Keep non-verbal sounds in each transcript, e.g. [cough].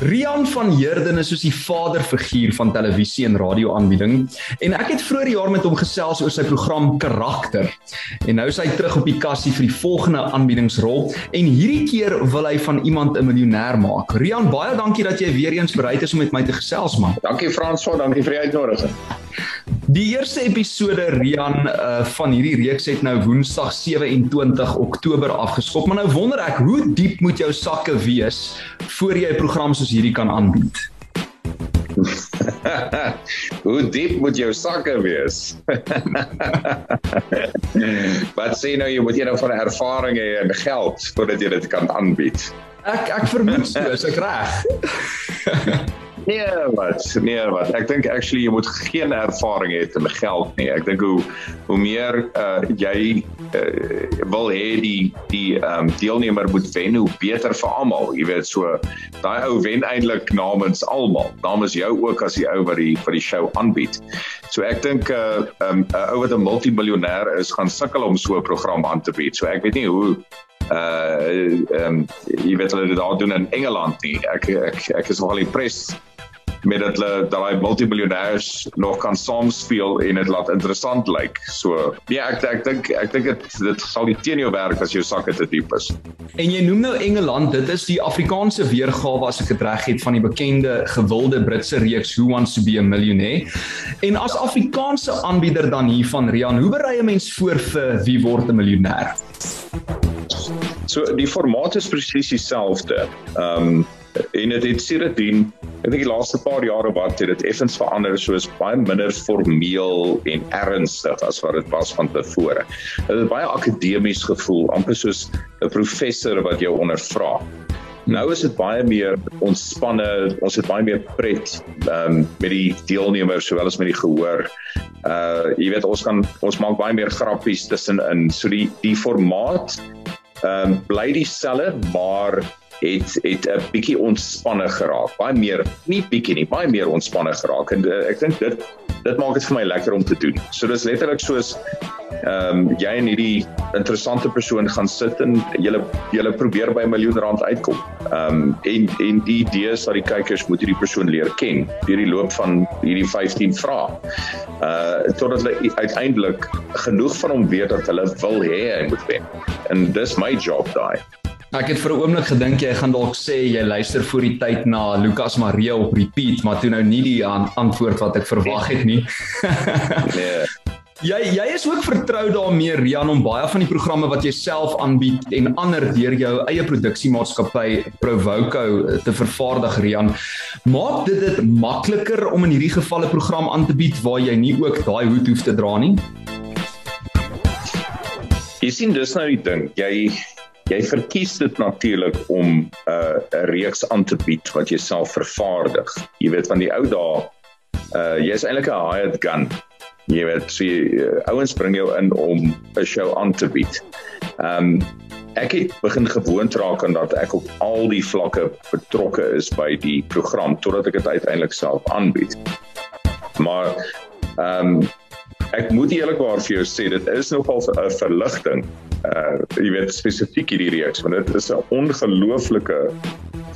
Rian van Heerden is soos die vaderfiguur van televisie en radio-aanbieding en ek het vroeër die jaar met hom gesels oor sy program Karakter. En nou is hy terug op die kassie vir die volgende aanbiedingsrol en hierdie keer wil hy van iemand 'n miljonair maak. Rian, baie dankie dat jy weer eens bereid is om met my te gesels man. Dankie Franswa, dankie vir die uitnodiging. Die eerste episode Rian uh, van hierdie reeks het nou Woensdag 27 Oktober afgeskop. Maar nou wonder ek, hoe diep moet jou sakke wees voor jy 'n program soos hierdie kan aanbied? [laughs] Hoe diep moet jou sakke wees? [laughs] Wat sê nou jy moet jy nou van ervaring hê en geld voordat jy dit kan aanbied? Ek ek vermoed so, is ek reg? [laughs] Nee, wat? Nee, wat? Ek dink actually jy moet geen ervaring hê met geld nie. Ek dink hoe hoe meer uh jy uh, wil hê die die ehm um, deelnemer moet wen, hoe beter vir almal. Jy weet so daai ou wen eintlik namens almal. Namens jou ook as die ou wat die vir die show aanbied. So ek dink 'n uh, um, 'n ou wat 'n multimiljonêr is, gaan sukkel om so 'n program aan te bied. So ek weet nie hoe uh ehm um, jy weet hulle dit daar doen in Engeland nie. Ek ek ek is nogal impressed met dat hulle daai multimiljonêers nog kan saamspeel en dit laat interessant lyk. So, ja, ek ek dink ek dink dit dit sal nie teen jou werk as jou sakke te diep is. En jy noem nou Engeland, dit is die Afrikaanse weergawe as ek dit reg het van die bekende gewilde Britse reeks Who Wants to be a Millionaire. En as Afrikaanse aanbieder dan hiervan Rian, hoe berei 'n mens voor vir wie word 'n miljonair? So die formaat is presies dieselfde. Ehm um, en dit het sedertdien ek dink die laaste paar jare wat het dit effens verander soos baie minder formeel en ernstig as wat dit was van tevore. Dit het baie akademies gevoel, amper soos 'n professor wat jou ondervra. Nou is dit baie meer ontspanne, ons het baie meer pret um, met die deelnemers sowel as met die gehoor. Uh jy weet ons kan ons maak baie meer grappies tussenin. So die die formaat ehm um, bly dieselfde, maar het het 'n bietjie ontspanne geraak. Baie meer, nie bietjie nie, baie meer ontspanne geraak en uh, ek dink dit dit maak dit vir my lekker om te doen. So dis letterlik soos ehm um, jy en hierdie interessante persoon gaan sit en julle julle probeer by 'n miljoen rand uitkom. Ehm um, en en die idee is dat die kykers moet hierdie persoon leer ken deur die loop van hierdie 15 vrae. Uh totdat hulle uiteindelik genoeg van hom weet dat hulle wil hê hy moet wen. En dis my job daai. Ek het vir 'n oomblik gedink jy gaan dalk sê jy luister voor die tyd na Lucas Maria op repeat, maar toe nou nie die antwoord wat ek verwag het nie. [laughs] nee. Jy jy is ook vertrou daarmee Rian om baie van die programme wat jy self aanbied en ander deur jou eie produksiemaatskappy Provoco te vervaardig Rian. Maak dit dit makliker om in hierdie geval 'n program aan te bied waar jy nie ook daai hoed hoef te dra nie? Jy sien dis nou die ding. Jy jy verkies dit natuurlik om 'n uh, reeks aan te bied wat jy self vervaardig. Jy weet van die ou dae, uh jy's eintlik 'n hired gun. Jy weet, so jy, uh, ouens bring jou in om 'n show aan te bied. Um ek het begin gewoond raak aan dat ek op al die vlakke betrokke is by die program totdat ek dit uiteindelik self aanbied. Maar um ek moet eerlikwaar vir jou sê dit is nogal 'n verligting uh jy weet spesifiek hierdie reeks want dit is 'n ongelooflike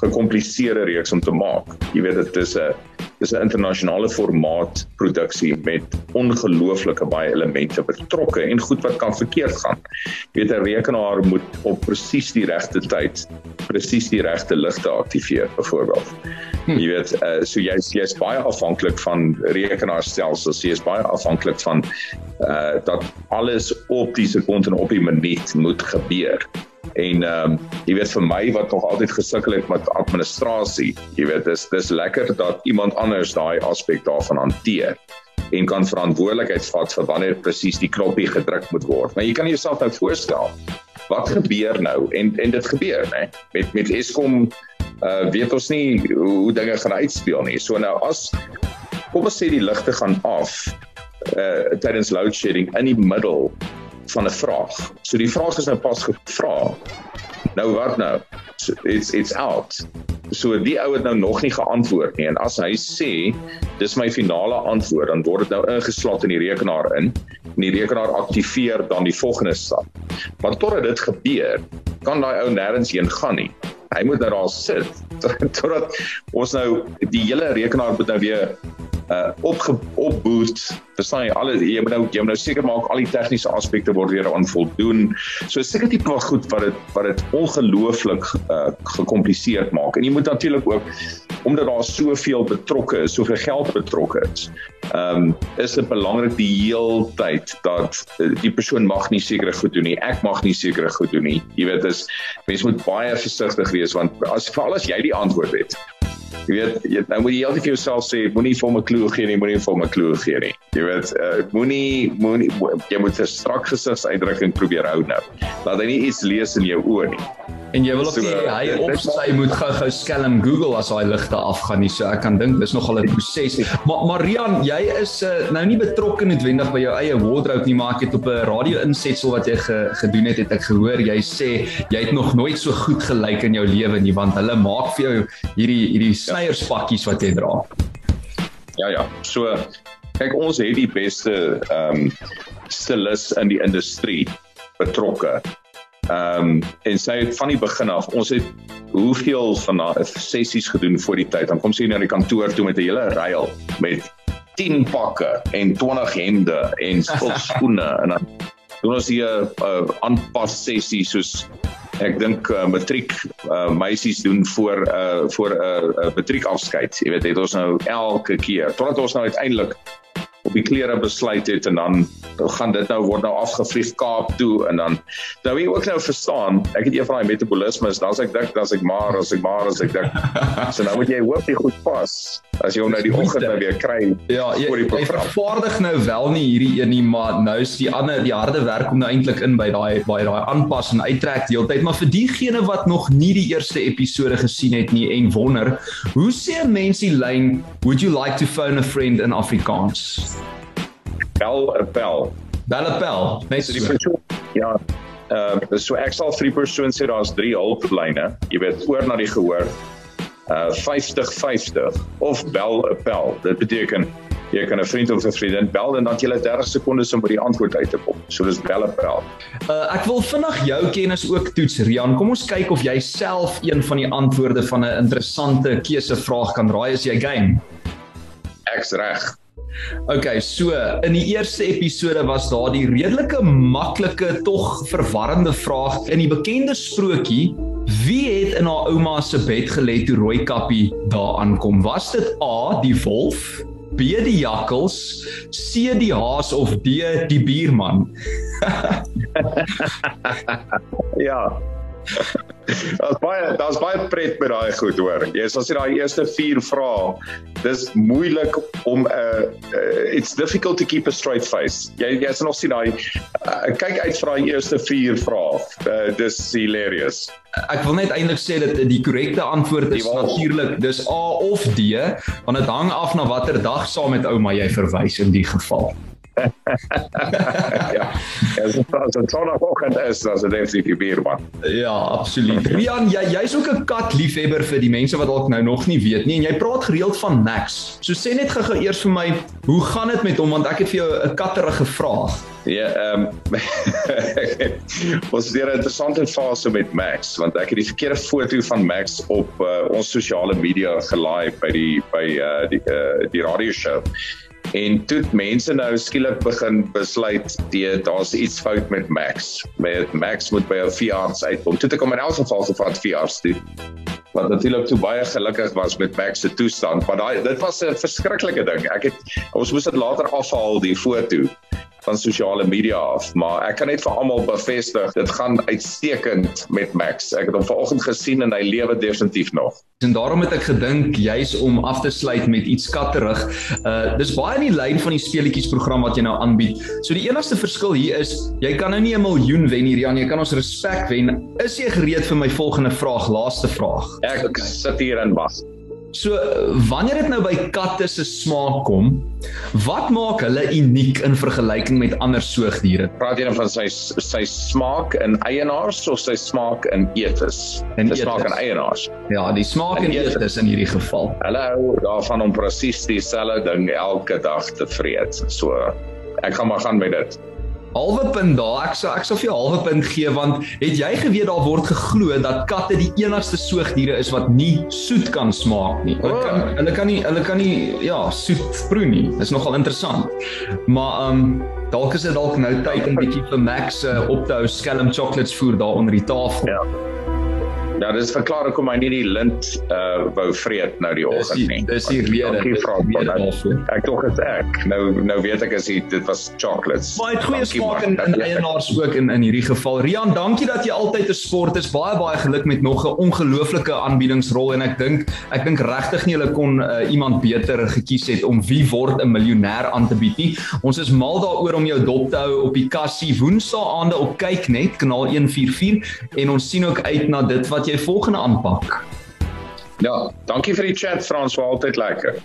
gekompliseerde reeks om te maak. Jy weet dit is 'n dis 'n internasionale formaat produksie met ongelooflike baie elemente betrokke en goed wat kan verkeerd gaan. Jy weet 'n rekenaar moet op presies die regte tyd presies die regte ligte aktiveer byvoorbeeld. Hm. Jy weet, uh, so jy's jy's baie afhanklik van rekenaarstelsels, jy is baie afhanklik van uh dat alles op die sekonde en op die minuut moet gebeur. En ehm um, jy weet vir my wat nog altyd gesukkel het met administrasie, jy weet dis dis lekker dat iemand anders daai aspek daarvan hanteer en kan verantwoordelikheid vat vir wanneer presies die knoppie gedruk moet word. Maar jy kan jouself nou voorstel wat gebeur nou en en dit gebeur nê met met Eskom uh weet ons nie hoe, hoe dinge gaan uitspeel nie. So nou as kom ons sê die ligte gaan af uh tydens load shedding in die middel van 'n vraag. So die vraag is nou pas gevra. Nou wat nou? So it's it's out. So die ou het nou nog nie geantwoord nie en as hy sê dis my finale antwoord dan word dit nou ingeslot in die rekenaar in en die rekenaar aktiveer dan die volgende stap. Maar totdat dit gebeur, kan daai ou nêrens heen gaan nie. hy moet nou daar sit [laughs] totdat ons nou die hele rekenaar moet nou weer uh opge opboot verstaan jy alles jy moet nou jy moet nou seker maak al die tegniese aspekte word weer aan voldoen. So seker tipe van goed wat dit wat dit ongelooflik uh gekompliseerd maak. En jy moet natuurlik ook omdat daar soveel betrokke is soveel geld betrokke is ehm um, is dit belangrik die heeltyd dat uh, die persoon mag nie sekere goed doen nie ek mag nie sekere goed doen nie. Jy weet dis mense moet baie versigtig wees want as veral as jy die antwoord het Jy weet, jy nou moet jy altyd vir jouself sê moenie vir my klou gee nie, moenie vir my klou gee nie. Jy weet, uh, moenie moenie jy moet 'n strak gesigsuitdrukking probeer hou nou. Laat hy nie iets lees in jou oë nie. En jy wil ook nie hy op sy moet gou-gou skelm Google as daai ligte afgaan nie. So ek kan dink dis nogal 'n proses. Maar Marian, jy is uh, nou nie betrokke noodwendig by jou eie wardrobe nie, maar ek het op 'n radio insetsel wat jy ge, gedoen het, het ek gehoor jy sê jy het nog nooit so goed gelyk in jou lewe nie, want hulle maak vir jou hierdie hierdie snyerspakkies wat jy dra. Ja ja. So kyk ons het die beste ehm um, stilus in die industrie betrokke. Ehm um, en sy het van die begin af, ons het hoeveel van daai sessies gedoen voor die tyd. Dan kom sy na die kantoor toe met 'n hele ryl met 10 pakke en 20 hemde en [laughs] skoene en dan doen ons hier 'n uh, aanpas sessie soos ek dink uh, matriek uh, meisies doen voor uh, voor 'n uh, uh, matriekafskeid. Jy weet, het ons nou elke keer totdat ons nou uiteindelik op die klere besluit het en dan gaan dit nou word nou afgevlieg Kaap toe en dan nou jy ook nou verstaan ek het een van daai metabolismes dan as ek dik dan as ek maar as ek maar as ek dik. [laughs] So nou moet jy hoop jy goed pas as jy hom nou die oggend nou weer kry ja jy, jy vervaardig nou wel nie hierdie een nie maar nou is die ander die harde werk kom nou eintlik in by daai by daai aanpas en uittrek die hele tyd. Maar vir diegene wat nog nie die eerste episode gesien het nie en wonder hoe sê mense lyn would you like to phone a friend in Afrikaans bel 'n bel. Bel 'n bel. Net so die persoon. Ja. Ehm uh, so ek sal vir die persoon sê daar's drie hulplyne. Jy weet oor na die gehoor. Uh 50 50 of bel 'n bel. Dit beteken jy kan 'n vriend of 'n vriendin bel en dan jy het 30 sekondes om by die antwoord uit te kom. So dis bel 'n bel. Uh ek wil vinnig jou kennis ook toets Rian. Kom ons kyk of jy self een van die antwoorde van 'n interessante keusevraag kan raai as jy game. Ek's reg. Okay, so in die eerste episode was daar die redelike maklike tog verwarrende vraag in die bekende sprokie Wie het in haar ouma se bed gelê toe Rooikappie daar aankom? Was dit A die wolf, B die jakkals, C die haas of D die buurman? [laughs] [laughs] ja, Daar's baie daar's baie pret met daai goed hoor. Jy sal sien daai eerste 4 vrae. Dis moeilik om 'n uh, uh, it's difficult to keep a straight face. Jy jy sal nog sien daai uh, kyk uit vir daai eerste 4 vrae. Uh, dis hilarious. Ek wil net eintlik sê dat die korrekte antwoord is natuurlik dis A of D, want dit hang af na watter dag saam met ouma jy verwys in die geval. Ja. As dit as dit sonoggend is, as dit definitief bier man. Ja, absoluut. Rian, jy jy's ook 'n kat liefhebber vir die mense wat dalk nou nog nie weet nie en jy praat gereeld van Max. So sê net gou-gou eers vir my, hoe gaan dit met hom want ek het vir jou 'n katterige vraag. Ja, ehm um, was dit 'n interessante fase met Max want ek het die verkeerde foto van Max op uh, ons sosiale media gelaai by die by uh, die uh, die radio show. En toe mense nou skielik begin besluit die daar's iets fout met Max. Met Max moet by 'n veearts uitkom. Toe ek hom in elk geval gevat veearts toe. Wat natuurlik toe baie gelukkig was met Max se toestand, maar daai dit was 'n verskriklike ding. Ek het ons moes dit later afhaal die foto van sosiale media af, maar ek kan net vir almal bevestig, dit gaan uitstekend met Max. Ek het hom vanoggend gesien en hy lewe definitief nog. En daarom het ek gedink juis om af te sluit met iets skatterig. Uh dis baie in die lyn van die speletjies program wat jy nou aanbied. So die enigste verskil hier is jy kan nou nie 'n miljoen wen hier Jan, jy kan ons respek wen. Is jy gereed vir my volgende vraag, laaste vraag? Ek okay. sit hier en wag. So wanneer dit nou by katte se smaak kom, wat maak hulle uniek in vergelyking met ander soogdiere? Praat jy dan van sy sy smaak in eienaars of sy smaak in eetes? In die smaak in eienaars. Ja, die smaak in eetes in hierdie geval. Hulle hou daarvan om presies dieselfde ding elke dag te vreet. So ek gaan maar gaan met dit. Halwe punt daar. Ek sou ek sou vir jou halwe punt gee want het jy geweet daar word geglo dat katte die enigste soogdiere is wat nie soet kan smaak nie. Hulle kan oh. hulle kan nie hulle kan nie ja, soet proe nie. Dis nogal interessant. Maar ehm um, dalk is dit dalk nou tyd om bietjie vir Max uh, op te hou skelm chocolates voer daar onder die tafel. Ja. Ja, dis verklaar hoekom hy nie die lint uh wou vreet nou die oggend nie. Dis die rede. Ek dink dit ek. Nou nou weet ek as dit was chocolates. Maar dit goeie smaak in, in eienaars ook in in hierdie geval. Rian, dankie dat jy altyd 'n sport is. Baie baie geluk met nog 'n ongelooflike aanbiedingsrol en ek dink ek dink regtig nie hulle kon uh, iemand beter gekies het om wie word 'n miljonair aan te bied nie. Ons is mal daaroor om jou dop te hou op die kassie Woensdae aande op Kyknet kanaal 144 en ons sien ook uit na dit wat jy volgende aanpak. Ja, dankie vir die chat Frans, was altyd lekker.